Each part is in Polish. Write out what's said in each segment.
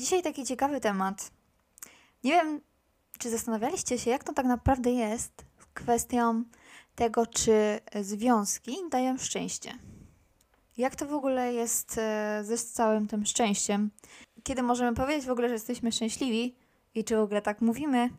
Dzisiaj taki ciekawy temat. Nie wiem, czy zastanawialiście się, jak to tak naprawdę jest kwestią tego, czy związki dają szczęście. Jak to w ogóle jest e, ze całym tym szczęściem? Kiedy możemy powiedzieć w ogóle, że jesteśmy szczęśliwi i czy w ogóle tak mówimy,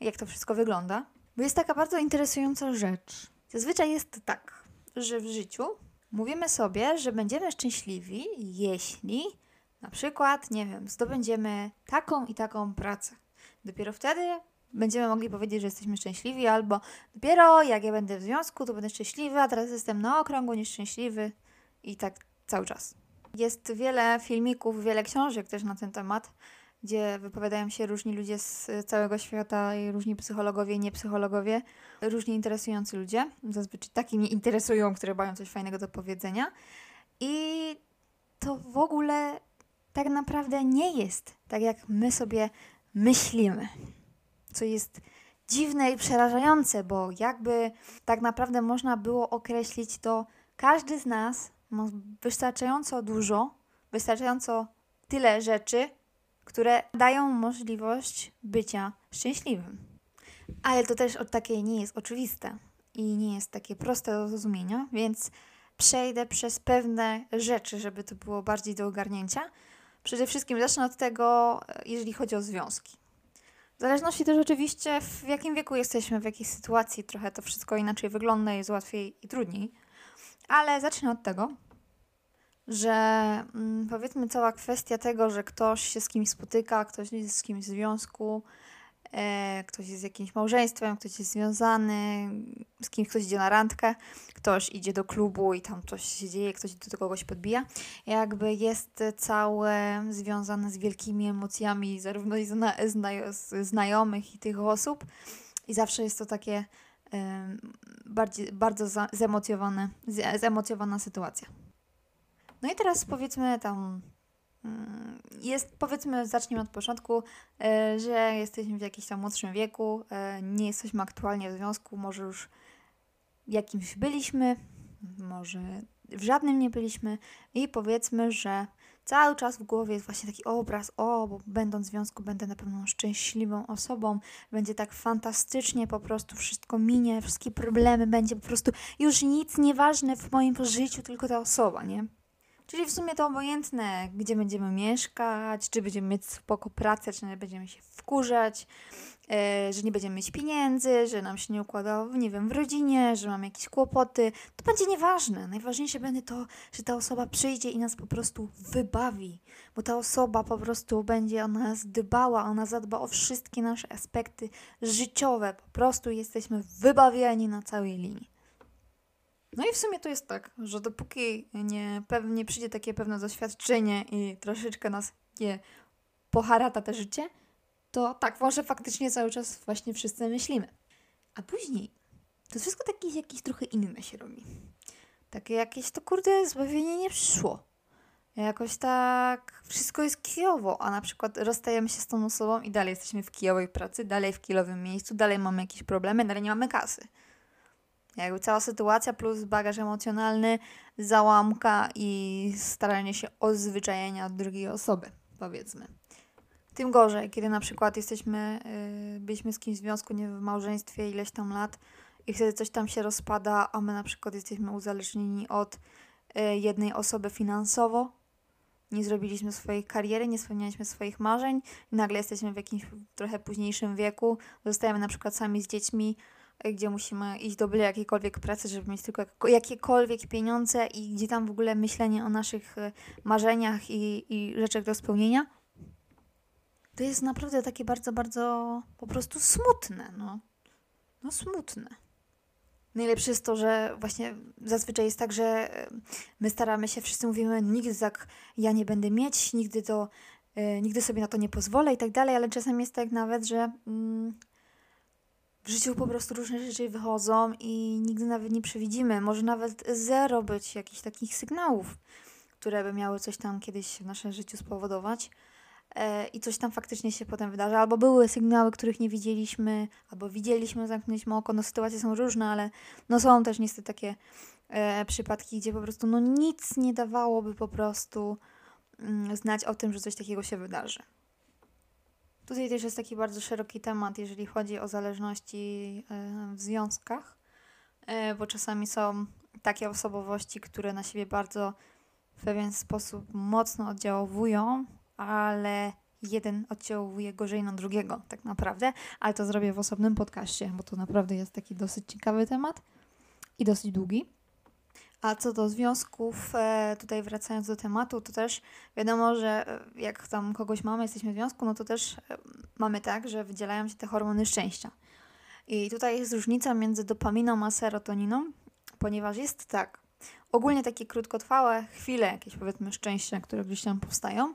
jak to wszystko wygląda? Bo jest taka bardzo interesująca rzecz. Zazwyczaj jest tak, że w życiu mówimy sobie, że będziemy szczęśliwi, jeśli na przykład, nie wiem, zdobędziemy taką i taką pracę. Dopiero wtedy będziemy mogli powiedzieć, że jesteśmy szczęśliwi, albo dopiero jak ja będę w związku, to będę szczęśliwy, a teraz jestem na okrągło nieszczęśliwy i tak cały czas. Jest wiele filmików, wiele książek też na ten temat, gdzie wypowiadają się różni ludzie z całego świata i różni psychologowie niepsychologowie, różnie interesujący ludzie. Zazwyczaj taki mnie interesują, które mają coś fajnego do powiedzenia. I to w ogóle tak naprawdę nie jest tak, jak my sobie myślimy. Co jest dziwne i przerażające, bo jakby tak naprawdę można było określić to, każdy z nas ma wystarczająco dużo, wystarczająco tyle rzeczy, które dają możliwość bycia szczęśliwym. Ale to też od takiej nie jest oczywiste i nie jest takie proste do zrozumienia, więc przejdę przez pewne rzeczy, żeby to było bardziej do ogarnięcia. Przede wszystkim zacznę od tego, jeżeli chodzi o związki. W zależności też oczywiście w jakim wieku jesteśmy, w jakiej sytuacji, trochę to wszystko inaczej wygląda, jest łatwiej i trudniej. Ale zacznę od tego, że mm, powiedzmy cała kwestia tego, że ktoś się z kimś spotyka, ktoś jest z kimś w związku, e, ktoś jest z jakimś małżeństwem, ktoś jest związany, z kimś ktoś idzie na randkę, ktoś idzie do klubu i tam coś się dzieje, ktoś do kogoś podbija. Jakby jest całe związane z wielkimi emocjami zarówno i zna, zna, znajomych i tych osób i zawsze jest to takie e, bardziej, bardzo zemocjowane, zemocjowana sytuacja. No i teraz powiedzmy tam jest, powiedzmy, zacznijmy od początku, e, że jesteśmy w jakimś tam młodszym wieku, e, nie jesteśmy aktualnie w związku, może już jakimś byliśmy, może w żadnym nie byliśmy i powiedzmy, że cały czas w głowie jest właśnie taki obraz, o, bo będąc w związku będę na pewno szczęśliwą osobą, będzie tak fantastycznie, po prostu wszystko minie, wszystkie problemy, będzie po prostu już nic nieważne w moim życiu, tylko ta osoba, nie? Czyli w sumie to obojętne, gdzie będziemy mieszkać, czy będziemy mieć spoko pracę, czy nie będziemy się wkurzać, e, że nie będziemy mieć pieniędzy, że nam się nie układa, nie wiem, w rodzinie, że mamy jakieś kłopoty. To będzie nieważne. Najważniejsze będzie to, że ta osoba przyjdzie i nas po prostu wybawi, bo ta osoba po prostu będzie o nas dbała, ona zadba o wszystkie nasze aspekty życiowe. Po prostu jesteśmy wybawieni na całej linii. No i w sumie to jest tak, że dopóki nie, nie przyjdzie takie pewne doświadczenie i troszeczkę nas nie poharata te życie, to tak, może faktycznie cały czas właśnie wszyscy myślimy. A później to wszystko takie jakieś trochę inne się robi. Takie jakieś to kurde zbawienie nie przyszło. Jakoś tak wszystko jest kijowo, a na przykład rozstajemy się z tą osobą i dalej jesteśmy w kijowej pracy, dalej w kijowym miejscu, dalej mamy jakieś problemy, dalej nie mamy kasy. Jakby cała sytuacja plus bagaż emocjonalny, załamka i staranie się odzwyczajenia od drugiej osoby, powiedzmy. Tym gorzej, kiedy na przykład jesteśmy, yy, byliśmy z kimś w związku, nie w małżeństwie ileś tam lat i wtedy coś tam się rozpada, a my na przykład jesteśmy uzależnieni od yy, jednej osoby finansowo, nie zrobiliśmy swojej kariery, nie spełnialiśmy swoich marzeń. I nagle jesteśmy w jakimś trochę późniejszym wieku, zostajemy na przykład sami z dziećmi, gdzie musimy iść do byle jakiejkolwiek pracy, żeby mieć tylko jakiekolwiek pieniądze i gdzie tam w ogóle myślenie o naszych e, marzeniach i, i rzeczach do spełnienia, to jest naprawdę takie bardzo, bardzo po prostu smutne, no. No smutne. Najlepsze jest to, że właśnie zazwyczaj jest tak, że e, my staramy się, wszyscy mówimy, nigdy tak ja nie będę mieć, nigdy to, e, nigdy sobie na to nie pozwolę i tak dalej, ale czasem jest tak nawet, że mm, w życiu po prostu różne rzeczy wychodzą i nigdy nawet nie przewidzimy. Może nawet zero być jakichś takich sygnałów, które by miały coś tam kiedyś w naszym życiu spowodować. E, I coś tam faktycznie się potem wydarza. Albo były sygnały, których nie widzieliśmy, albo widzieliśmy, zamknęliśmy oko. No sytuacje są różne, ale no są też niestety takie e, przypadki, gdzie po prostu no nic nie dawałoby po prostu mm, znać o tym, że coś takiego się wydarzy. Tutaj też jest taki bardzo szeroki temat, jeżeli chodzi o zależności w związkach, bo czasami są takie osobowości, które na siebie bardzo w pewien sposób mocno oddziałowują, ale jeden oddziałuje gorzej na drugiego, tak naprawdę, ale to zrobię w osobnym podcaście, bo to naprawdę jest taki dosyć ciekawy temat i dosyć długi. A co do związków, e, tutaj wracając do tematu, to też wiadomo, że e, jak tam kogoś mamy, jesteśmy w związku, no to też e, mamy tak, że wydzielają się te hormony szczęścia. I tutaj jest różnica między dopaminą a serotoniną, ponieważ jest tak, ogólnie takie krótkotrwałe chwile, jakieś powiedzmy szczęścia, które gdzieś tam powstają,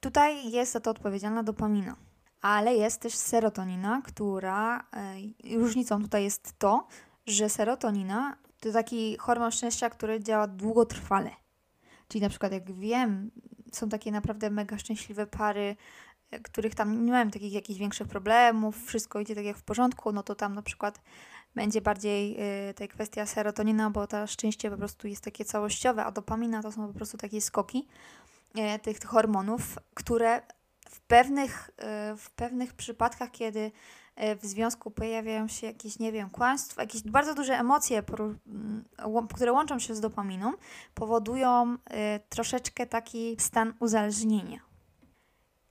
tutaj jest za to odpowiedzialna dopamina. Ale jest też serotonina, która różnicą tutaj jest to, że serotonina to taki hormon szczęścia, który działa długotrwale. Czyli na przykład jak wiem, są takie naprawdę mega szczęśliwe pary, e, których tam nie mają takich jakichś większych problemów, wszystko idzie tak jak w porządku, no to tam na przykład będzie bardziej y, tej kwestia serotonina, bo to szczęście po prostu jest takie całościowe, a dopamina to są po prostu takie skoki y, tych, tych hormonów, które w pewnych, y, w pewnych przypadkach, kiedy E, w związku pojawiają się jakieś, nie wiem, kłamstwa, jakieś bardzo duże emocje, mm, które łączą się z dopaminą, powodują e, troszeczkę taki stan uzależnienia.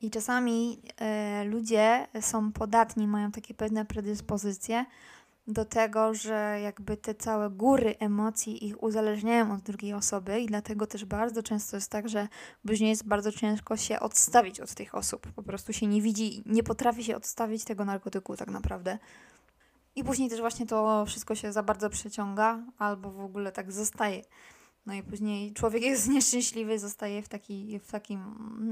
I czasami e, ludzie są podatni, mają takie pewne predyspozycje do tego, że jakby te całe góry emocji ich uzależniają od drugiej osoby i dlatego też bardzo często jest tak, że później jest bardzo ciężko się odstawić od tych osób. Po prostu się nie widzi, nie potrafi się odstawić tego narkotyku tak naprawdę. I później też właśnie to wszystko się za bardzo przeciąga albo w ogóle tak zostaje. No i później człowiek jest nieszczęśliwy, zostaje w, taki, w, takim,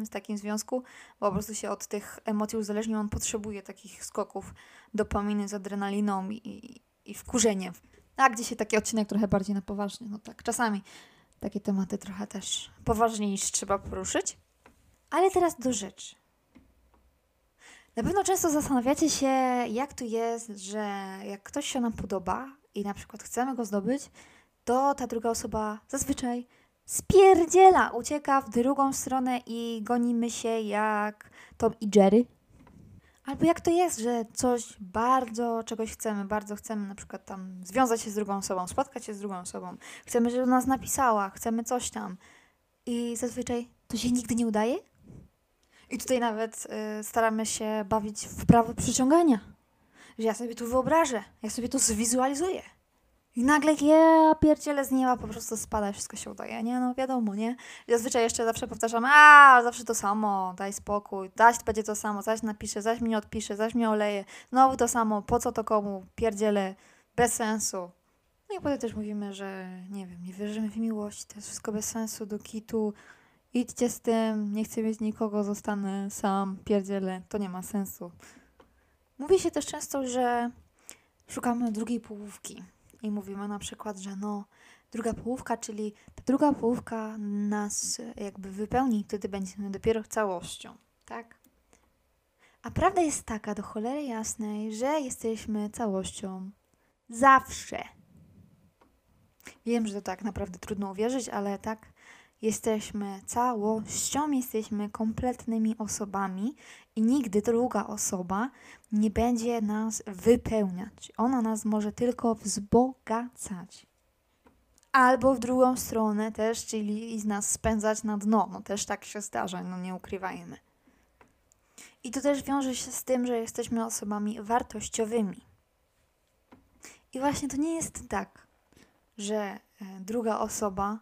w takim związku, bo po prostu się od tych emocji uzależnił. On potrzebuje takich skoków dopaminy z adrenaliną i, i wkurzeniem. A gdzie taki odcinek trochę bardziej na poważnie. No tak, czasami takie tematy trochę też poważniejsze trzeba poruszyć. Ale teraz do rzeczy. Na pewno często zastanawiacie się, jak to jest, że jak ktoś się nam podoba i na przykład chcemy go zdobyć, to ta druga osoba zazwyczaj spierdziela, ucieka w drugą stronę i gonimy się jak Tom i Jerry. Albo jak to jest, że coś bardzo, czegoś chcemy, bardzo chcemy na przykład tam związać się z drugą osobą, spotkać się z drugą osobą, chcemy, żeby nas napisała, chcemy coś tam i zazwyczaj to się nigdy nie udaje. I tutaj nawet y, staramy się bawić w prawo przyciągania. Że ja sobie tu wyobrażę, ja sobie to zwizualizuję. I nagle ja pierdziele z nieba po prostu spada wszystko się udaje, nie? No wiadomo, nie? I zazwyczaj jeszcze zawsze powtarzam, a zawsze to samo, daj spokój, zaś będzie to samo, zaś napisze, zaś mnie odpisze, zaś mnie oleje, znowu to samo, po co to komu, pierdziele, bez sensu. No i potem też mówimy, że nie wiem, nie wierzymy w miłość, to jest wszystko bez sensu, do kitu, idźcie z tym, nie chcę mieć nikogo, zostanę sam, pierdziele, to nie ma sensu. Mówi się też często, że szukamy drugiej połówki i mówimy na przykład, że no, druga połówka, czyli ta druga połówka nas jakby wypełni, wtedy będziemy dopiero całością, tak? A prawda jest taka do cholery jasnej, że jesteśmy całością zawsze. Wiem, że to tak naprawdę trudno uwierzyć, ale tak jesteśmy całością, jesteśmy kompletnymi osobami i nigdy druga osoba nie będzie nas wypełniać. Ona nas może tylko wzbogacać. Albo w drugą stronę też, czyli z nas spędzać na dno. No też tak się zdarza, no nie ukrywajmy. I to też wiąże się z tym, że jesteśmy osobami wartościowymi. I właśnie to nie jest tak, że e, druga osoba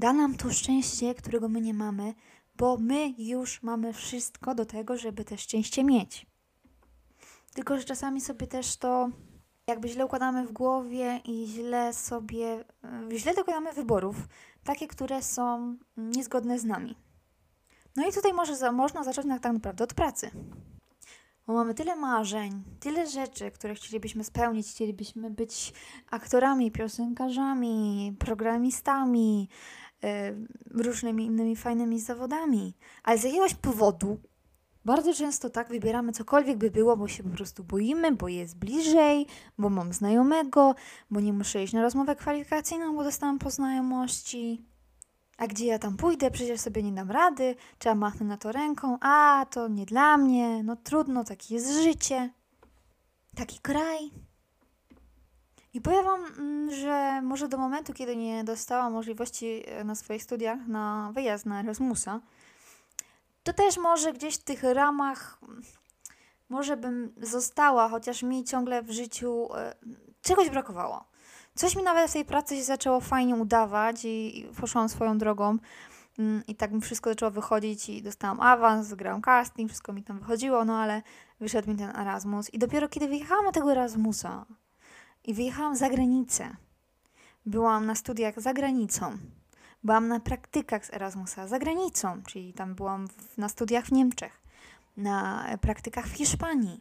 da nam to szczęście, którego my nie mamy, bo my już mamy wszystko do tego, żeby te szczęście mieć. Tylko, że czasami sobie też to jakby źle układamy w głowie i źle sobie, e, źle dokonamy wyborów, takie, które są niezgodne z nami. No i tutaj może za, można zacząć tak naprawdę od pracy. Bo mamy tyle marzeń, tyle rzeczy, które chcielibyśmy spełnić. Chcielibyśmy być aktorami, piosenkarzami, programistami, różnymi innymi fajnymi zawodami. Ale z jakiegoś powodu bardzo często tak wybieramy cokolwiek by było, bo się po prostu boimy, bo jest bliżej, bo mam znajomego, bo nie muszę iść na rozmowę kwalifikacyjną, bo dostałam po znajomości. A gdzie ja tam pójdę? Przecież sobie nie dam rady, trzeba machnąć na to ręką, a to nie dla mnie, no trudno, takie jest życie, taki kraj. I powiem Wam, mm, że może do momentu, kiedy nie dostałam możliwości e, na swoich studiach na wyjazd na Erasmusa, to też może gdzieś w tych ramach, mm, może bym została, chociaż mi ciągle w życiu e, czegoś brakowało. Coś mi nawet w tej pracy się zaczęło fajnie udawać i, poszłam swoją drogą. Mm, I tak mi wszystko zaczęło wychodzić i dostałam awans, grałam casting, wszystko mi tam wychodziło, no ale wyszedł mi ten Erasmus. I dopiero kiedy wyjechałam na tego Erasmusa i wyjechałam za granicę, byłam na studiach za granicą, byłam na praktykach z Erasmusa za granicą, czyli tam byłam w, na studiach w Niemczech, na praktykach w Hiszpanii.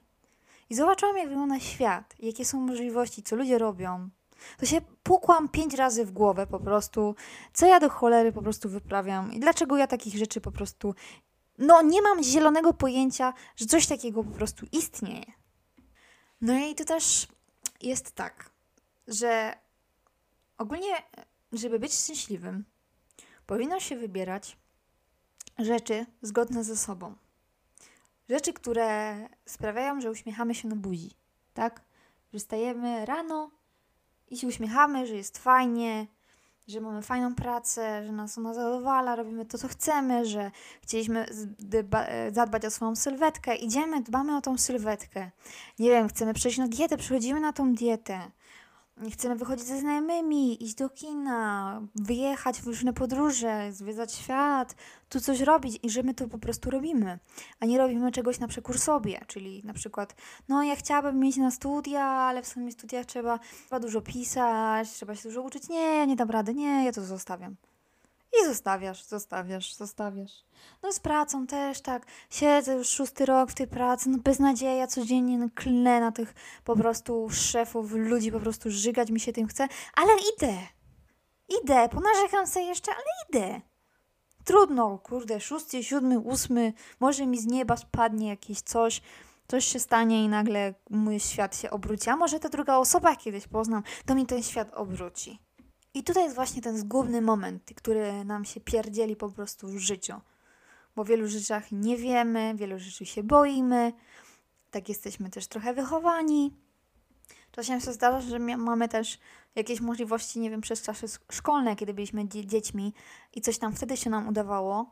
I zobaczyłam, jak wygląda świat, jakie są możliwości, co ludzie robią, to się pukłam pięć razy w głowę po prostu, co ja do cholery po prostu wyprawiam i dlaczego ja takich rzeczy po prostu, no nie mam zielonego pojęcia, że coś takiego po prostu istnieje. No i to też jest tak, że ogólnie, żeby być szczęśliwym, powinno się wybierać rzeczy zgodne ze sobą. Rzeczy, które sprawiają, że uśmiechamy się na buzi, tak? Że stajemy rano i się uśmiechamy, że jest fajnie, że mamy fajną pracę, że nas ona zadowala, robimy to, co chcemy, że chcieliśmy zadbać o swoją sylwetkę, idziemy, dbamy o tą sylwetkę. Nie wiem, chcemy przejść na dietę, przychodzimy na tą dietę chcemy wychodzić ze znajomymi, iść do kina, wyjechać w różne podróże, zwiedzać świat, tu coś robić i że my to po prostu robimy, a nie robimy czegoś na przekór sobie, czyli na przykład, no ja chciałabym mieć na studia, ale w samych studiach trzeba, trzeba dużo pisać, trzeba się dużo uczyć, nie, nie dam rady, nie, ja to zostawiam. I zostawiasz, zostawiasz, zostawiasz. No z pracą też tak. Siedzę już szósty rok w tej pracy, no beznadzieja, codziennie no, klnę na tych po prostu szefów, ludzi, po prostu żygać mi się tym chce, ale idę. Idę, ponarzekam sobie jeszcze, ale idę. Trudno, kurde, szósty, siódmy, ósmy, może mi z nieba spadnie jakieś coś, coś się stanie i nagle mój świat się obróci. A może ta druga osoba kiedyś poznam, to mi ten świat obróci. I tutaj jest właśnie ten zgubny moment, który nam się pierdzieli po prostu w życiu. Bo w wielu rzeczach nie wiemy, wielu rzeczy się boimy, tak jesteśmy też trochę wychowani. Czasem się zdarza, że mamy też jakieś możliwości, nie wiem, przez czasy szkolne, kiedy byliśmy dziećmi i coś tam wtedy się nam udawało,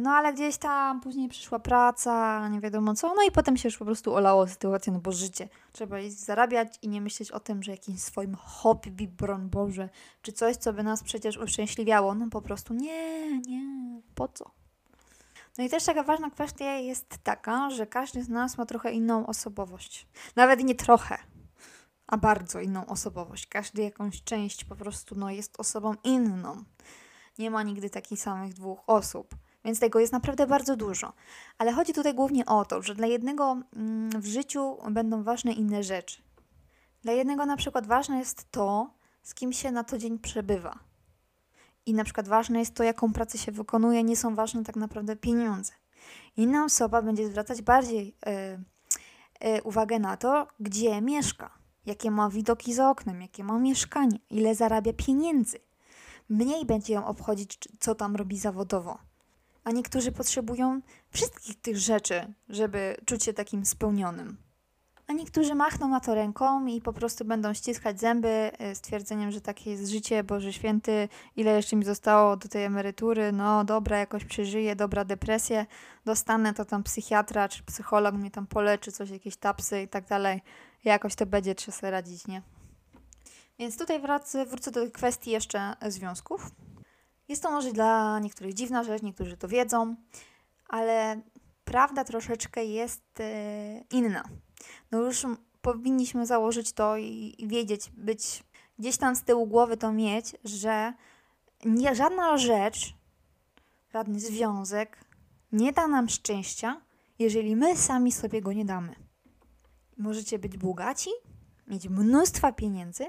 no ale gdzieś tam później przyszła praca, nie wiadomo co, no i potem się już po prostu olało sytuację, no bo życie. Trzeba iść zarabiać i nie myśleć o tym, że jakimś swoim hobby, broń Boże, czy coś, co by nas przecież uszczęśliwiało. No po prostu nie, nie, po co? No i też taka ważna kwestia jest taka, że każdy z nas ma trochę inną osobowość. Nawet nie trochę, a bardzo inną osobowość. Każdy jakąś część po prostu no, jest osobą inną. Nie ma nigdy takich samych dwóch osób. Więc tego jest naprawdę bardzo dużo. Ale chodzi tutaj głównie o to, że dla jednego mm, w życiu będą ważne inne rzeczy. Dla jednego na przykład ważne jest to, z kim się na co dzień przebywa. I na przykład ważne jest to, jaką pracę się wykonuje, nie są ważne tak naprawdę pieniądze. Inna osoba będzie zwracać bardziej yy, yy, uwagę na to, gdzie mieszka, jakie ma widoki za oknem, jakie ma mieszkanie, ile zarabia pieniędzy. Mniej będzie ją obchodzić, co tam robi zawodowo a niektórzy potrzebują wszystkich tych rzeczy, żeby czuć się takim spełnionym. A niektórzy machną na to ręką i po prostu będą ściskać zęby e, twierdzeniem, że takie jest życie, Boże Święty, ile jeszcze mi zostało do tej emerytury, no dobra, jakoś przeżyję, dobra depresję, dostanę to tam psychiatra czy psycholog mnie tam poleczy, coś, jakieś tapsy i tak dalej. Jakoś to będzie, trzeba sobie radzić, nie? Więc tutaj wracę, wrócę do kwestii jeszcze związków. Jest to może dla niektórych dziwna rzecz, niektórzy to wiedzą, ale prawda troszeczkę jest e, inna. No już powinniśmy założyć to i, wiedzieć, być gdzieś tam z tyłu głowy to mieć, że nie, żadna rzecz, żaden związek nie da nam szczęścia, jeżeli my sami sobie go nie damy. Możecie być bogaci, mieć mnóstwo pieniędzy,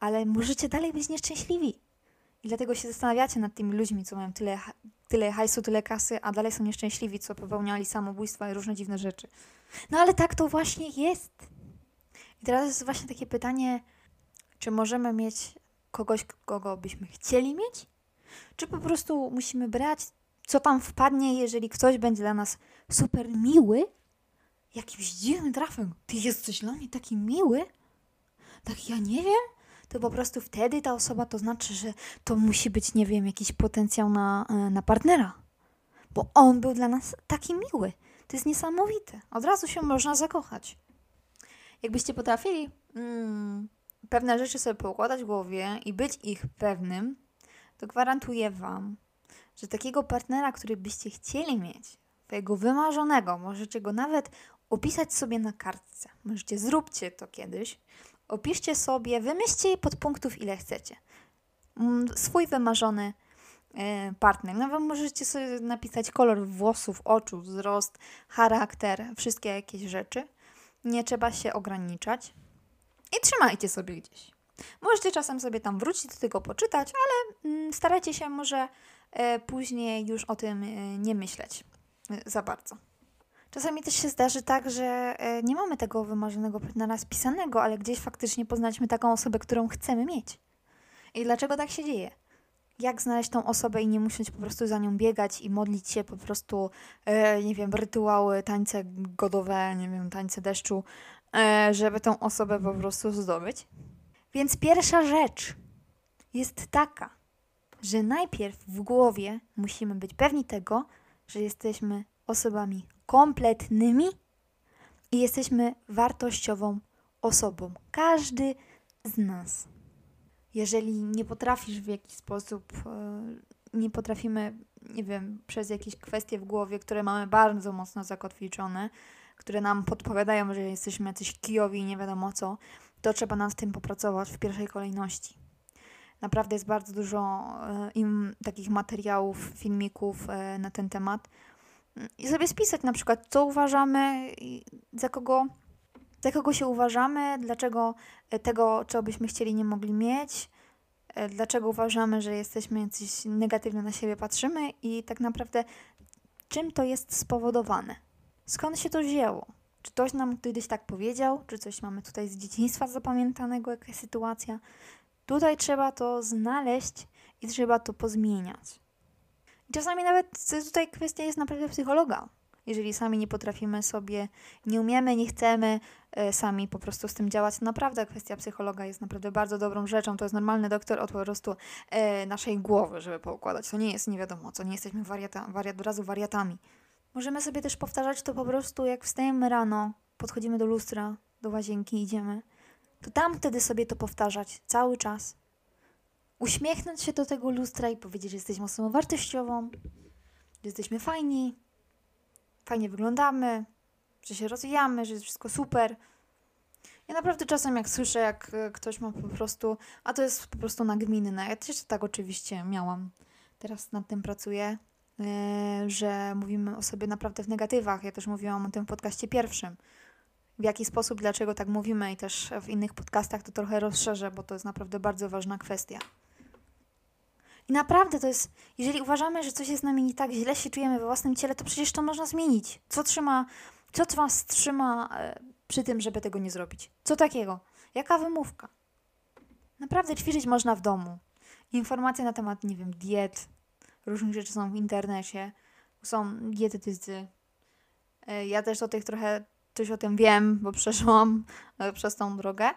ale możecie dalej być nieszczęśliwi. I dlatego się zastanawiacie nad tymi ludźmi, co mają tyle, tyle hajsu, tyle kasy, a dalej są nieszczęśliwi, co popełniali samobójstwa i różne dziwne rzeczy. No ale tak to właśnie jest. I teraz jest właśnie takie pytanie, czy możemy mieć kogoś, kogo byśmy chcieli mieć? Czy po prostu musimy brać, co tam wpadnie, jeżeli ktoś będzie dla nas super miły? Jakimś dziwnym trafem. Ty jesteś dla mnie taki miły? Tak ja nie wiem? To po prostu wtedy ta osoba to znaczy, że to musi być, nie wiem, jakiś potencjał na, e, na partnera. Bo on był dla nas taki miły. To jest niesamowite. Od razu się można zakochać. Jakbyście potrafili mm, pewne rzeczy sobie poukładać w głowie i być ich pewnym, to gwarantuję Wam, że takiego partnera, który byście chcieli mieć, tego wymarzonego, możecie go nawet opisać sobie na kartce. Możecie, zróbcie to kiedyś. Opiszcie sobie, wymyślcie podpunktów ile chcecie. Mm, swój wymarzony e, partner. Nawet możecie sobie napisać kolor włosów, oczu, wzrost, charakter, wszystkie jakieś rzeczy. Nie trzeba się ograniczać. I trzymajcie sobie gdzieś. Możecie czasem sobie tam wrócić do tego poczytać, ale mm, starajcie się może e, później już o tym e, nie myśleć za bardzo. Czasami też się zdarzy tak, że nie mamy tego wymarzonego partnera spisanego, ale gdzieś faktycznie poznaliśmy taką osobę, którą chcemy mieć. I dlaczego tak się dzieje? Jak znaleźć tą osobę i nie musieć po prostu za nią biegać i modlić się po prostu, nie wiem, rytuały, tańce godowe, nie wiem, tańce deszczu, żeby tą osobę po prostu zdobyć? Więc pierwsza rzecz jest taka, że najpierw w głowie musimy być pewni tego, że jesteśmy osobami kompletnymi i jesteśmy wartościową osobą. Każdy z nas. Jeżeli nie potrafisz w jakiś sposób, e, nie potrafimy, nie wiem, przez jakieś kwestie w głowie, które mamy bardzo mocno zakotwiczone, które nam podpowiadają, że jesteśmy jacyś kijowi i nie wiadomo co, to trzeba nad tym popracować w pierwszej kolejności. Naprawdę jest bardzo dużo e, im takich materiałów, filmików e, na ten temat. I sobie spisać na przykład, co uważamy, za kogo, za kogo się uważamy, dlaczego e, tego, co byśmy chcieli, nie mogli mieć, dlaczego uważamy, że jesteśmy jacyś negatywnie na siebie patrzymy i tak naprawdę czym to jest spowodowane. Skąd się to wzięło? Czy ktoś nam kiedyś tak powiedział? Czy coś mamy tutaj z dzieciństwa zapamiętanego, jakaś sytuacja? Tutaj trzeba to znaleźć i trzeba to pozmieniać. Czasami nawet tutaj kwestia jest naprawdę psychologa. Jeżeli sami nie potrafimy sobie, nie umiemy, nie chcemy e, sami po prostu z tym działać, to naprawdę kwestia psychologa jest naprawdę bardzo dobrą rzeczą. To jest normalny doktor od po prostu e, naszej głowy, żeby poukładać. To nie jest nie wiadomo co, nie jesteśmy wariata, wariat, od razu wariatami. Możemy sobie też powtarzać to po prostu, jak wstajemy rano, podchodzimy do lustra, do łazienki, idziemy, to tam wtedy sobie to powtarzać cały czas. Uśmiechnąć się do tego lustra i powiedzieć, że jesteśmy osobą wartościową, że jesteśmy fajni, fajnie wyglądamy, że się rozwijamy, że jest wszystko super. Ja naprawdę czasem jak słyszę, jak ktoś ma po prostu, a to jest po prostu nagminne, ja też tak oczywiście miałam, teraz nad tym pracuję, E, że mówimy o sobie naprawdę w negatywach. Ja też mówiłam o tym w podcaście pierwszym. W jaki sposób, dlaczego tak mówimy i też w innych podcastach to trochę rozszerzę, bo to jest naprawdę bardzo ważna kwestia. I naprawdę to jest, jeżeli uważamy, że coś jest z nami nie tak, źle się czujemy we własnym ciele, to przecież to można zmienić. Co trzyma, co was trzyma e, przy tym, żeby tego nie zrobić? Co takiego? Jaka wymówka? Naprawdę ćwiczyć można w domu. Informacje na temat, nie wiem, diet, różnych rzeczy są w internecie, są dietetycy. E, ja też o tych trochę coś o tym wiem, bo przeszłam e, przez tą drogę.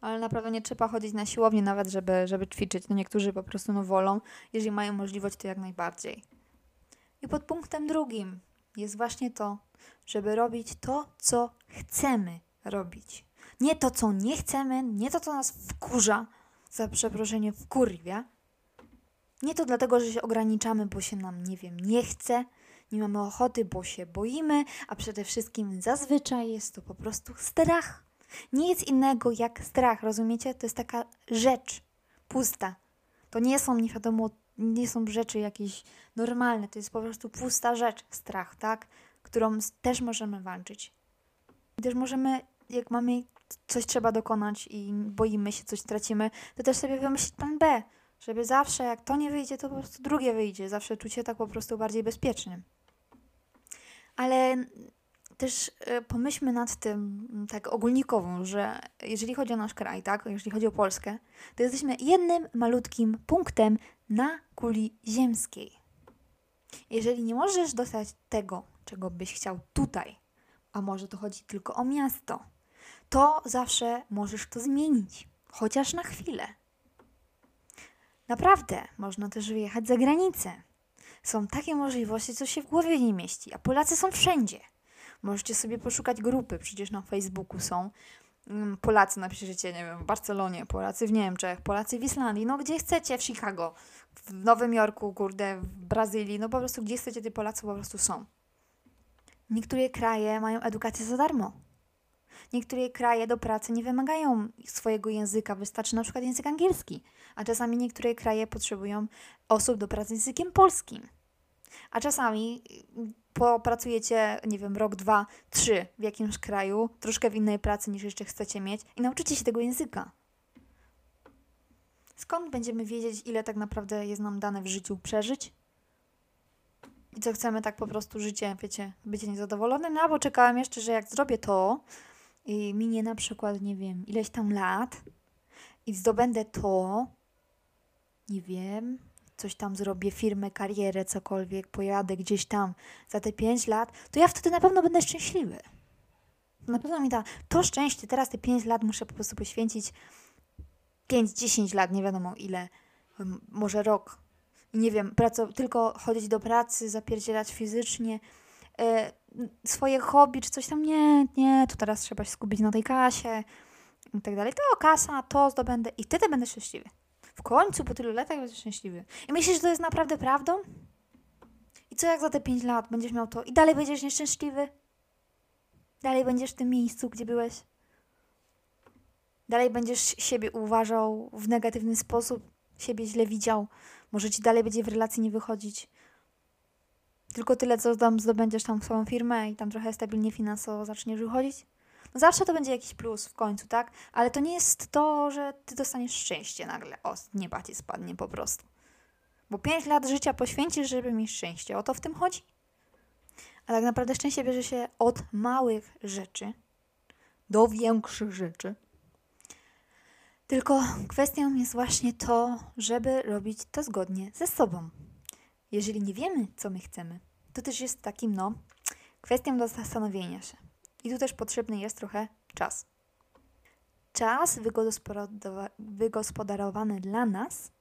Ale naprawdę nie trzeba chodzić na siłownię nawet, żeby, żeby ćwiczyć. No niektórzy po prostu no wolą. Jeżeli mają możliwość, to jak najbardziej. I pod punktem drugim jest właśnie to, żeby robić to, co chcemy robić. Nie to, co nie chcemy, nie to, co nas wkurza, za przeproszenie wkurwia, nie to dlatego, że się ograniczamy, bo się nam, nie wiem, nie chce, nie mamy ochoty, bo się boimy, a przede wszystkim zazwyczaj jest to po prostu strach. Nic innego jak strach, rozumiecie? To jest taka rzecz pusta. To nie są, nie wiadomo, nie są rzeczy jakieś normalne, to jest po prostu pusta rzecz, strach, tak? Którą też możemy walczyć. Też możemy, jak mamy coś trzeba dokonać i boimy się, coś tracimy, to też sobie wymyślić plan B żeby zawsze, jak to nie wyjdzie, to po prostu drugie wyjdzie. Zawsze czuć się tak po prostu bardziej bezpiecznym. Ale też y, pomyślmy nad tym mm, tak ogólnikowo, że jeżeli chodzi o nasz kraj, tak, jeżeli chodzi o Polskę, to jesteśmy jednym malutkim punktem na kuli ziemskiej. Jeżeli nie możesz dostać tego, czego byś chciał tutaj, a może to chodzi tylko o miasto, to zawsze możesz to zmienić, chociaż na chwilę. Naprawdę, można też wyjechać za granicę. Są takie możliwości, co się w głowie nie mieści, a Polacy są wszędzie. Możecie sobie poszukać grupy, przecież na Facebooku są. Mm, Polacy napiszecie, nie wiem, w Barcelonie, Polacy w Niemczech, Polacy w Islandii, no gdzie chcecie, w Chicago, w Nowym Jorku, kurde, w Brazylii, no po prostu gdzie chcecie, te Polacy po prostu są. Niektóre kraje mają edukację za darmo. Niektóre kraje do pracy nie wymagają swojego języka, wystarczy na przykład język angielski, a czasami niektóre kraje potrzebują osób do pracy z językiem polskim. A czasami popracujecie, nie wiem, rok, dwa, trzy w jakimś kraju, troszkę w innej pracy niż jeszcze chcecie mieć i nauczycie się tego języka. Skąd będziemy wiedzieć, ile tak naprawdę jest nam dane w życiu przeżyć? I co chcemy tak po prostu życie, wiecie, bycie niezadowolonym? No bo czekałem jeszcze, że jak zrobię to i minie na przykład, nie wiem, ileś tam lat i zdobędę to, nie wiem, coś tam zrobię, firmę, karierę, cokolwiek, pojadę gdzieś tam za te 5 lat, to ja wtedy na pewno będę szczęśliwy. Na pewno mi da to szczęście, teraz te 5 lat muszę po prostu poświęcić 5-10 lat, nie wiadomo ile, może rok. Nie wiem, praco- tylko chodzić do pracy, zapierdzielać fizycznie, e, swoje hobby czy coś tam, nie, nie, to teraz trzeba się skupić na tej kasie i tak dalej. To kasa, to zdobędę i wtedy będę szczęśliwy. W końcu po tylu latach będziesz szczęśliwy. I myślisz, że to jest naprawdę prawdą? I co jak za te 5 lat będziesz miał to i dalej będziesz nieszczęśliwy? Dalej będziesz w tym miejscu, gdzie byłeś? Dalej będziesz siebie uważał w negatywny sposób, siebie źle widział. Może ci dalej będzie w relacji nie wychodzić. Tylko tyle, co zdobędziesz tam swoją firmę i tam trochę stabilnie finansowo zaczniesz wychodzić. Zawsze to będzie jakiś plus w końcu, tak? Ale to nie jest to, że ty dostaniesz szczęście nagle. O, nieba ci spadnie po prostu. Bo pięć lat życia poświęcisz, żeby mieć szczęście. O to w tym chodzi. A tak naprawdę szczęście bierze się od małych rzeczy do większych rzeczy. Tylko kwestią jest właśnie to, żeby robić to zgodnie ze sobą. Jeżeli nie wiemy, co my chcemy, to też jest takim, no, kwestią do zastanowienia się. I tu też potrzebny jest trochę czas. Czas wygospodarowany dla nas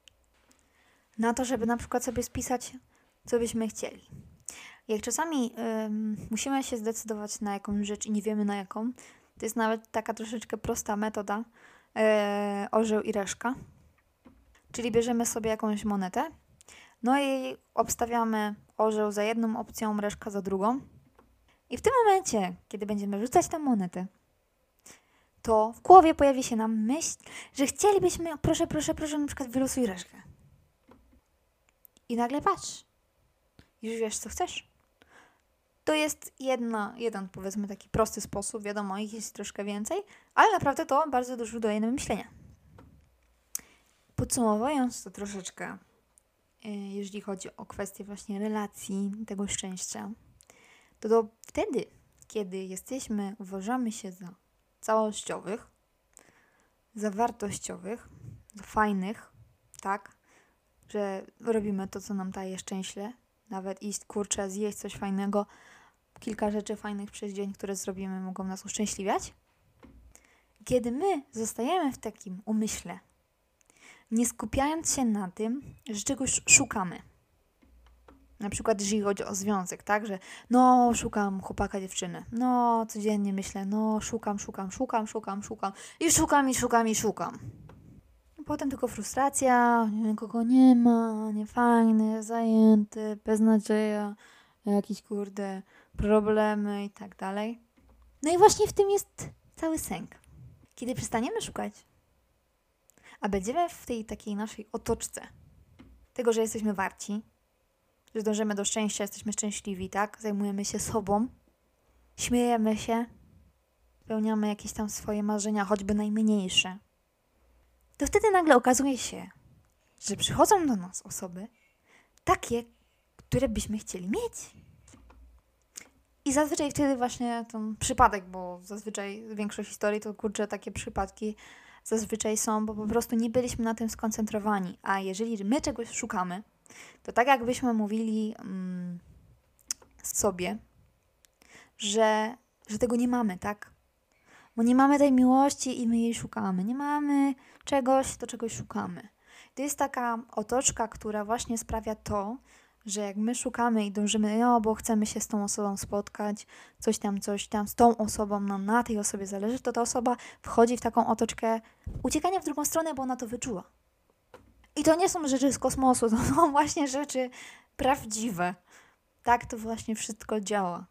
na to, żeby na przykład sobie spisać, co byśmy chcieli. Jak czasami ym, musimy się zdecydować na jakąś rzecz i nie wiemy na jaką, to jest nawet taka troszeczkę prosta metoda yy, orzeł i reszka. Czyli bierzemy sobie jakąś monetę, no i obstawiamy orzeł za jedną opcją, reszka za drugą. I w tym momencie, kiedy będziemy rzucać tę monetę, to w głowie pojawi się nam myśl, że chcielibyśmy, proszę, proszę, proszę, na przykład wylosuj reszkę. I nagle patrz, już wiesz, co chcesz. To jest jedna, jeden, powiedzmy, taki prosty sposób. Wiadomo, ich jest troszkę więcej, ale naprawdę to bardzo dużo daje na myślenia. Podsumowując to troszeczkę, e, jeżeli chodzi o kwestię właśnie relacji, tego szczęścia, to, wtedy, kiedy jesteśmy, uważamy się za całościowych, za wartościowych, za fajnych, tak, że robimy to, co nam daje szczęście, nawet iść, kurczę, zjeść coś fajnego, kilka rzeczy fajnych przez dzień, które zrobimy, mogą nas uszczęśliwiać. Kiedy my zostajemy w takim umyśle, nie skupiając się na tym, że czegoś szukamy, na przykład, jeżeli chodzi o związek, tak, że no, szukam chłopaka, dziewczyny, no, codziennie myślę, no, szukam, szukam, szukam, szukam, szukam i szukam, i szukam, i szukam. Potem tylko frustracja, nikogo nie ma, niefajny, zajęty, beznadzieja, jakieś kurde problemy i tak dalej. No i właśnie w tym jest cały sęk. Kiedy przestaniemy szukać, a będziemy w tej takiej naszej otoczce tego, że jesteśmy warci, że dążymy do szczęścia, jesteśmy szczęśliwi, tak? Zajmujemy się sobą, śmiejemy się, spełniamy jakieś tam swoje marzenia, choćby najmniejsze. To wtedy nagle okazuje się, że przychodzą do nas osoby takie, które byśmy chcieli mieć. I zazwyczaj wtedy właśnie ten przypadek, bo zazwyczaj większość historii to kurczę takie przypadki zazwyczaj są, bo po prostu nie byliśmy na tym skoncentrowani. A jeżeli my czegoś szukamy, to tak jakbyśmy mówili mm, sobie, że, że tego nie mamy, tak? Bo nie mamy tej miłości i my jej szukamy. Nie mamy czegoś, to czegoś szukamy. To jest taka otoczka, która właśnie sprawia to, że jak my szukamy i dążymy, no bo chcemy się z tą osobą spotkać, coś tam, coś tam, z tą osobą, no na tej osobie zależy, to ta osoba wchodzi w taką otoczkę uciekania w drugą stronę, bo ona to wyczuła. I to nie są rzeczy z kosmosu, to są właśnie rzeczy prawdziwe. Tak to właśnie wszystko działa.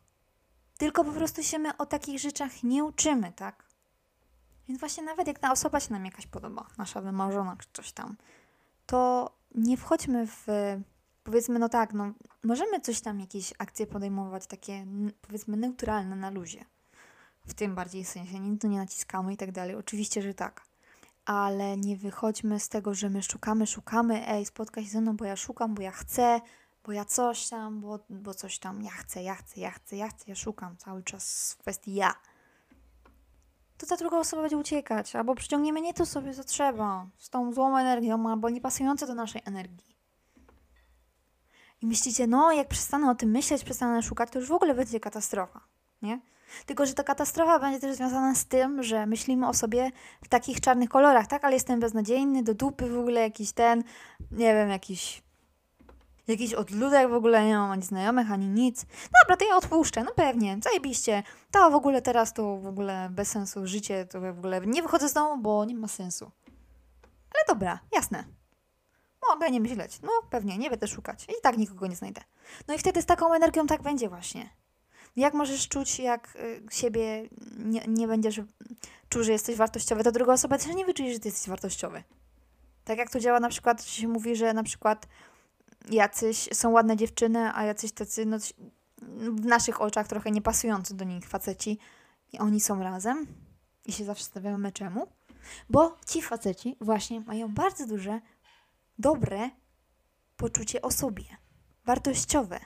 Tylko po prostu się my o takich rzeczach nie uczymy, tak? Więc właśnie nawet jak ta osoba się nam jakaś podoba, nasza wymarzona czy coś tam, to nie wchodźmy w powiedzmy, no tak, no możemy coś tam, jakieś akcje podejmować, takie powiedzmy neutralne na luzie. W tym bardziej sensie, nic tu nie naciskamy i tak dalej. Oczywiście, że tak. Ale nie wychodźmy z tego, że my szukamy, szukamy, ej, spotkaj się ze mną, bo ja szukam, bo ja chcę, bo ja coś tam, bo, bo coś tam, ja chcę, ja chcę, ja chcę, ja chcę, ja szukam cały czas w kwestii ja. To ta druga osoba będzie uciekać, albo przyciągniemy nie to sobie, co trzeba, z tą złą energią, albo niepasujące do naszej energii. I myślicie, no jak przestanę o tym myśleć, przestanę szukać, to już w ogóle będzie katastrofa, nie? Tylko, że ta katastrofa będzie też związana z tym, że myślimy o sobie w takich czarnych kolorach, tak? Ale jestem beznadziejny, do dupy w ogóle jakiś ten, nie wiem, jakiś jakiś odludek w ogóle, nie mam ani znajomych, ani nic. Dobra, to ja odpuszczę, no pewnie, zajebiście. To w ogóle teraz to w ogóle bez sensu życie, to w ogóle nie wychodzę z domu, bo nie ma sensu. Ale dobra, jasne. Mogę nie myśleć. No pewnie, nie będę szukać. I tak nikogo nie znajdę. No i wtedy z taką energią tak będzie właśnie. Jak możesz czuć, jak y, siebie nie, nie będziesz czuł, że jesteś wartościowy, to druga osoba też nie wyczuje, że ty jesteś wartościowy. Tak jak to działa na przykład, że się mówi, że na przykład jacyś są ładne dziewczyny, a jacyś tacy no, w naszych oczach trochę niepasujący do nich faceci i oni są razem i się zawsze stawiamy czemu? Bo ci faceci właśnie mają bardzo duże dobre poczucie o sobie, wartościowe.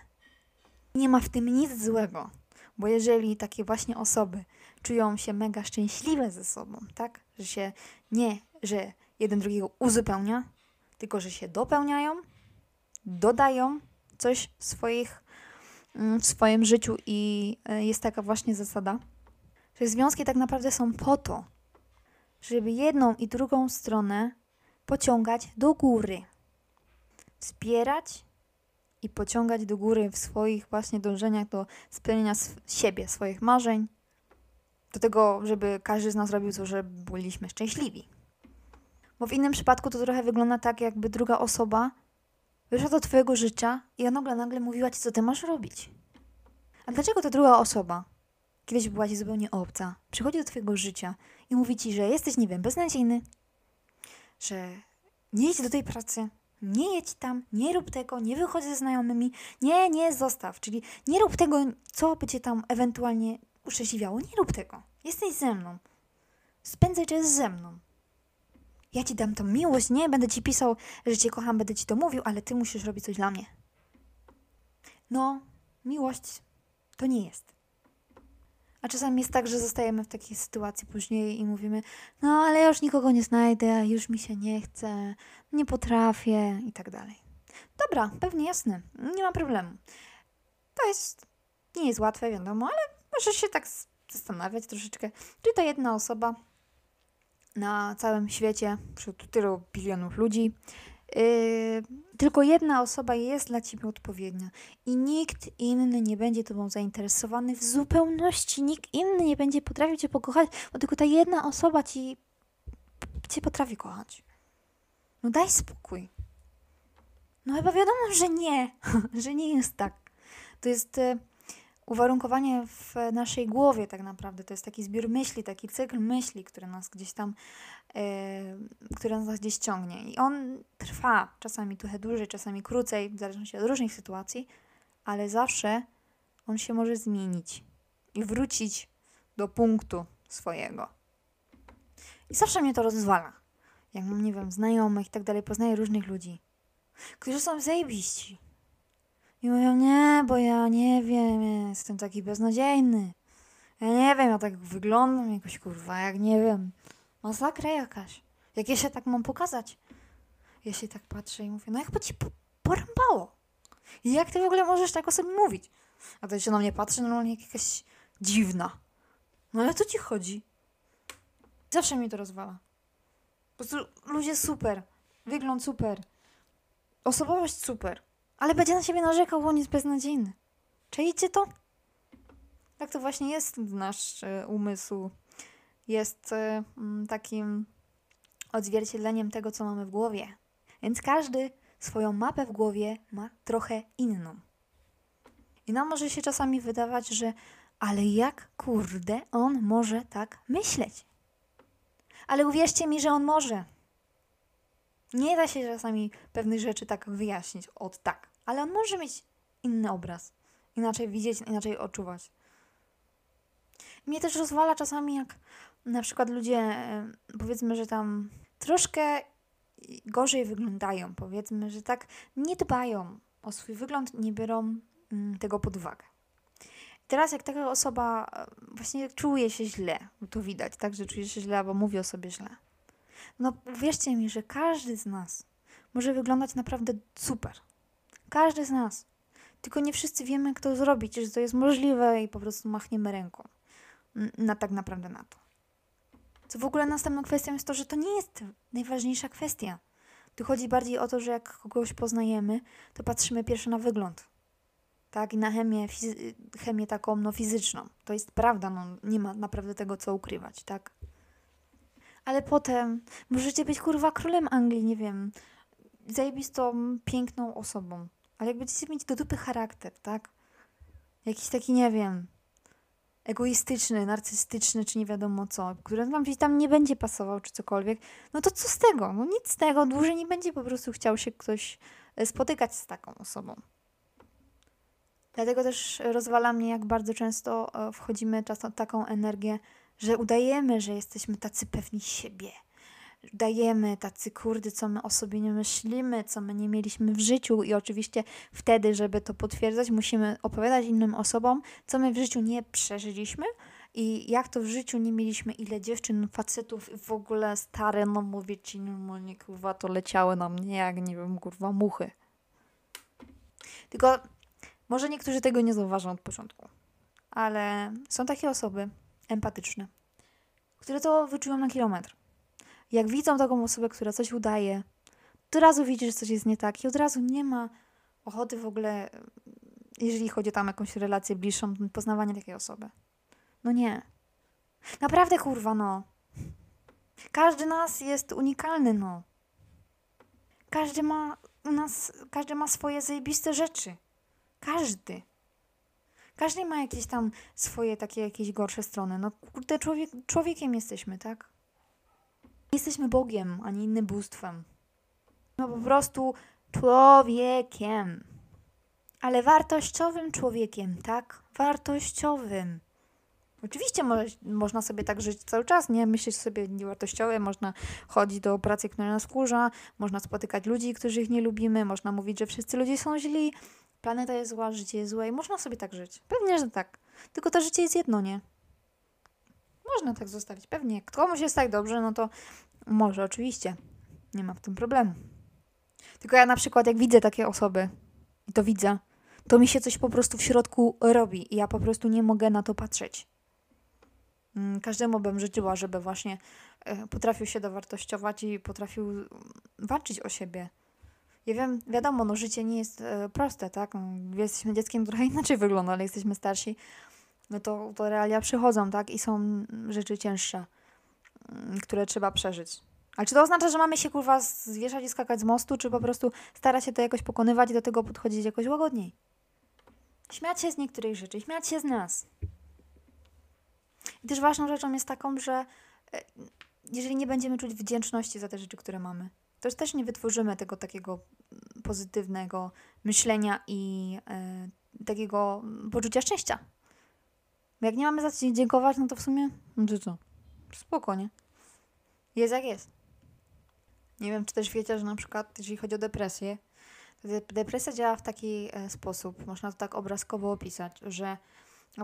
Nie ma w tym nic złego, bo jeżeli takie właśnie osoby czują się mega szczęśliwe ze sobą, tak, że się nie, że jeden drugiego uzupełnia, tylko że się dopełniają, dodają coś w, swoich, mm, w swoim życiu i e, jest taka właśnie zasada, że związki tak naprawdę są po to, żeby jedną i drugą stronę pociągać do góry. Wspierać i pociągać do góry w swoich właśnie dążeniach do spełnienia siebie, swoich marzeń, do tego, żeby każdy z nas robił to, żeby byliśmy szczęśliwi. Bo w innym przypadku to trochę wygląda tak, jakby druga osoba wyszła do Twojego życia i nagle, nagle mówiła Ci, co Ty masz robić. A dlaczego ta druga osoba, kiedyś była Ci zupełnie obca, przychodzi do Twojego życia i mówi Ci, że jesteś, nie wiem, beznadziejny, że nie idź do tej pracy, nie jedź tam, nie rób tego, nie wychodź ze znajomymi, nie, nie, zostaw. Czyli nie rób tego, co by cię tam ewentualnie uszczęśliwiało. Nie rób tego. Jesteś ze mną. Spędzaj czas ze mną. Ja ci dam tą miłość, nie? Będę ci pisał, że cię kocham, będę ci to mówił, ale ty musisz robić coś dla mnie. No, miłość to nie jest. A czasami jest tak, że zostajemy w takiej sytuacji później i mówimy, no ale już nikogo nie znajdę, już mi się nie chce, nie potrafię i tak dalej. Dobra, pewnie jasne, nie ma problemu. To jest, nie jest łatwe, wiadomo, ale możesz się tak zastanawiać troszeczkę, czy to jedna osoba na całym świecie, wśród tylu bilionów ludzi, Yy, tylko jedna osoba jest dla ciebie odpowiednia i nikt inny nie będzie tobą zainteresowany w zupełności, nikt inny nie będzie potrafił cię pokochać, bo tylko ta jedna osoba ci cię potrafi kochać. No daj spokój. No chyba wiadomo, że nie, że nie jest tak. To jest y, uwarunkowanie w naszej głowie tak naprawdę. To jest taki zbiór myśli, taki cykl myśli, który nas gdzieś tam, yy, który nas gdzieś ciągnie. I on trwa czasami trochę dłużej, czasami krócej, w zależności od różnych sytuacji, ale zawsze on się może zmienić i wrócić do punktu swojego. I zawsze mnie to rozwala. Jak mam, nie wiem, znajomych i tak dalej, poznaję różnych ludzi, którzy są zajebiści. I mówią, nie, bo ja nie wiem, jestem taki beznadziejny. Ja nie wiem, ja tak wyglądam jakoś, kurwa, jak nie wiem. Masakra jakaś. Jak ja się tak mam pokazać? Ja się tak patrzę i mówię, no jakby ci po porąbało. I jak ty w ogóle możesz tak o sobie mówić? A to się na mnie patrzy normalnie jak jakaś dziwna. No ale co ci chodzi? Zawsze mi to rozwala. Po prostu ludzie super. Wygląd super. Osobowość super. Ale będzie na siebie narzekał, bo on jest beznadziejny. Czajcie to? Tak to właśnie jest nasz e, umysł. Jest e, mm, takim odzwierciedleniem tego, co mamy w głowie. Więc każdy swoją mapę w głowie ma trochę inną. I nam może się czasami wydawać, że ale jak kurde on może tak myśleć? Ale uwierzcie mi, że on może. Nie da się czasami pewnych rzeczy tak wyjaśnić od tak, ale on może mieć inny obraz, inaczej widzieć, inaczej odczuwać. Mnie też rozwala czasami, jak na przykład ludzie, powiedzmy, że tam troszkę gorzej wyglądają, powiedzmy, że tak nie dbają o swój wygląd, nie biorą mm, tego pod uwagę. Teraz jak taka osoba e, właśnie czuje się źle, to widać, tak, że czuje się źle albo mówi o sobie źle. No wierzcie mi, że każdy z nas może wyglądać naprawdę super. Każdy z nas. Tylko nie wszyscy wiemy, jak to zrobić, że to jest możliwe i po prostu machniemy ręką na tak naprawdę na to. Co w ogóle następną kwestią jest to, że to nie jest najważniejsza kwestia. Tu chodzi bardziej o to, że jak kogoś poznajemy, to patrzymy pierwsze na wygląd. Tak, i na chemię, chemię taką no, fizyczną. To jest prawda, no, nie ma naprawdę tego co ukrywać, tak? Ale potem możecie być kurwa królem Anglii, nie wiem, zajebistą, piękną osobą. Ale jak będziecie mieć do dupy charakter, tak? Jakiś taki, nie wiem, egoistyczny, narcystyczny, czy nie wiadomo co, który wam gdzieś tam nie będzie pasował, czy cokolwiek, no to co z tego? No nic z tego, dłużej nie będzie po prostu chciał się ktoś e, spotykać z taką osobą. Dlatego też rozwala mnie, jak bardzo często e, wchodzimy czasem taką energię, że udajemy, że jesteśmy tacy pewni siebie – dajemy, tacy kurdy, co my o sobie nie myślimy, co my nie mieliśmy w życiu i oczywiście wtedy, żeby to potwierdzać, musimy opowiadać innym osobom, co my w życiu nie przeżyliśmy i jak to w życiu nie mieliśmy, ile dziewczyn, facetów w ogóle stare, no mówię ci normalnie, kurwa, to leciały na mnie jak, nie wiem, kurwa, muchy. Tylko może niektórzy tego nie zauważą od początku, ale są takie osoby empatyczne, które to wyczują na kilometr jak widzą taką osobę, która coś udaje, to od razu widzi, że coś jest nie tak i od razu nie ma ochoty w ogóle, jeżeli chodzi tam jakąś relację bliższą, poznawanie takiej osoby. No nie. Naprawdę kurwa, no. Każdy nas jest unikalny, no. Każdy ma u nas, każdy ma swoje zajebiste rzeczy. Każdy. Każdy ma jakieś tam swoje takie jakieś gorsze strony. No kurde, człowiek, człowiekiem jesteśmy, tak? Jesteśmy Bogiem, ani innym bóstwem. No po prostu człowiekiem. Ale wartościowym człowiekiem, tak? Wartościowym. Oczywiście mo można sobie tak żyć cały czas, nie myśleć sobie niewartościowe, można chodzić do pracy, która nas wkurza, można spotykać ludzi, których nie lubimy, można mówić, że wszyscy ludzie są źli, planeta jest zła, życie jest złe i można sobie tak żyć. Pewnie, że tak. Tylko to życie jest jedno, nie? Można tak zostawić, pewnie. Jak komuś jest tak dobrze, no to może, oczywiście. Nie ma w tym problemu. Tylko ja na przykład, jak widzę takie osoby i to widzę, to mi się coś po prostu w środku robi i ja po prostu nie mogę na to patrzeć. Mm, każdemu bym życzyła, żeby właśnie e, potrafił się dowartościować i potrafił walczyć o siebie. Ja wiem, wiadomo, no życie nie jest e, proste, tak? Jesteśmy dzieckiem, trochę inaczej wygląda, ale jesteśmy starsi no to, to realia przychodzą, tak? I są rzeczy cięższe, mm, które trzeba przeżyć. Ale czy to oznacza, że mamy się kurwa zwieszać i skakać z mostu, czy po prostu starać się to jakoś pokonywać i do tego podchodzić jakoś łagodniej? Śmiać się z niektórych rzeczy, śmiać się z nas. I też ważną rzeczą jest taką, że e, jeżeli nie będziemy czuć wdzięczności za te rzeczy, które mamy, to też nie wytworzymy tego takiego pozytywnego myślenia i e, takiego poczucia szczęścia. Jak nie mamy za co dziękować, no to w sumie, no to co? Spoko, nie? Jest jak jest. Nie wiem, czy też wiecie, że na przykład, jeżeli chodzi o depresję, to De- Depresja działa w taki e, sposób, można to tak obrazkowo opisać, że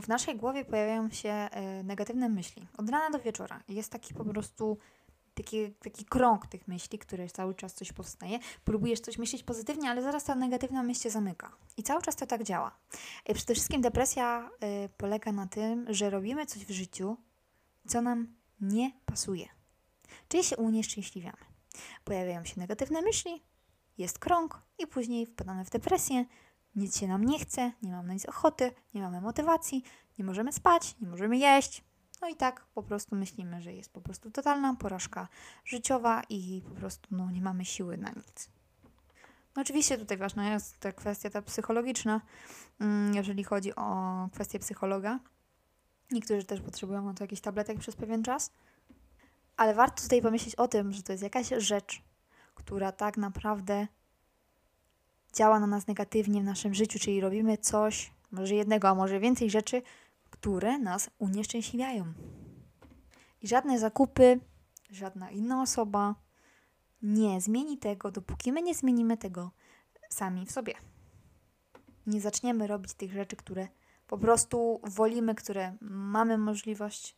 w naszej głowie pojawiają się e, negatywne myśli od rana do wieczora. Jest taki po prostu taki, taki krąg tych myśli, który cały czas coś powstaje. Próbujesz coś myśleć pozytywnie, ale zaraz ta negatywna myśl się zamyka. I cały czas to tak działa. E, Przede wszystkim depresja e, polega na tym, że robimy coś w życiu, co nam nie pasuje. Czyli się unieszczęśliwiamy. Pojawiają się negatywne myśli, jest krąg i później wpadamy w depresję, nic się nam nie chce, nie mamy na nic ochoty, nie mamy motywacji, nie możemy spać, nie możemy jeść. No i tak po prostu myślimy, że jest po prostu totalna porażka życiowa i po prostu no, nie mamy siły na nic. No oczywiście tutaj ważna jest ta kwestia ta psychologiczna, mm, jeżeli chodzi o kwestię psychologa. Niektórzy też potrzebują na to jakichś tabletek przez pewien czas. Ale warto tutaj pomyśleć o tym, że to jest jakaś rzecz, która tak naprawdę działa na nas negatywnie w naszym życiu, czyli robimy coś, może jednego, a może więcej rzeczy, które nas unieszczęśliwiają. I żadne zakupy, żadna inna osoba nie zmieni tego, dopóki my nie zmienimy tego sami w sobie. Nie zaczniemy robić tych rzeczy, które po prostu wolimy, które mamy możliwość,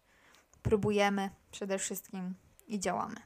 próbujemy przede wszystkim i działamy.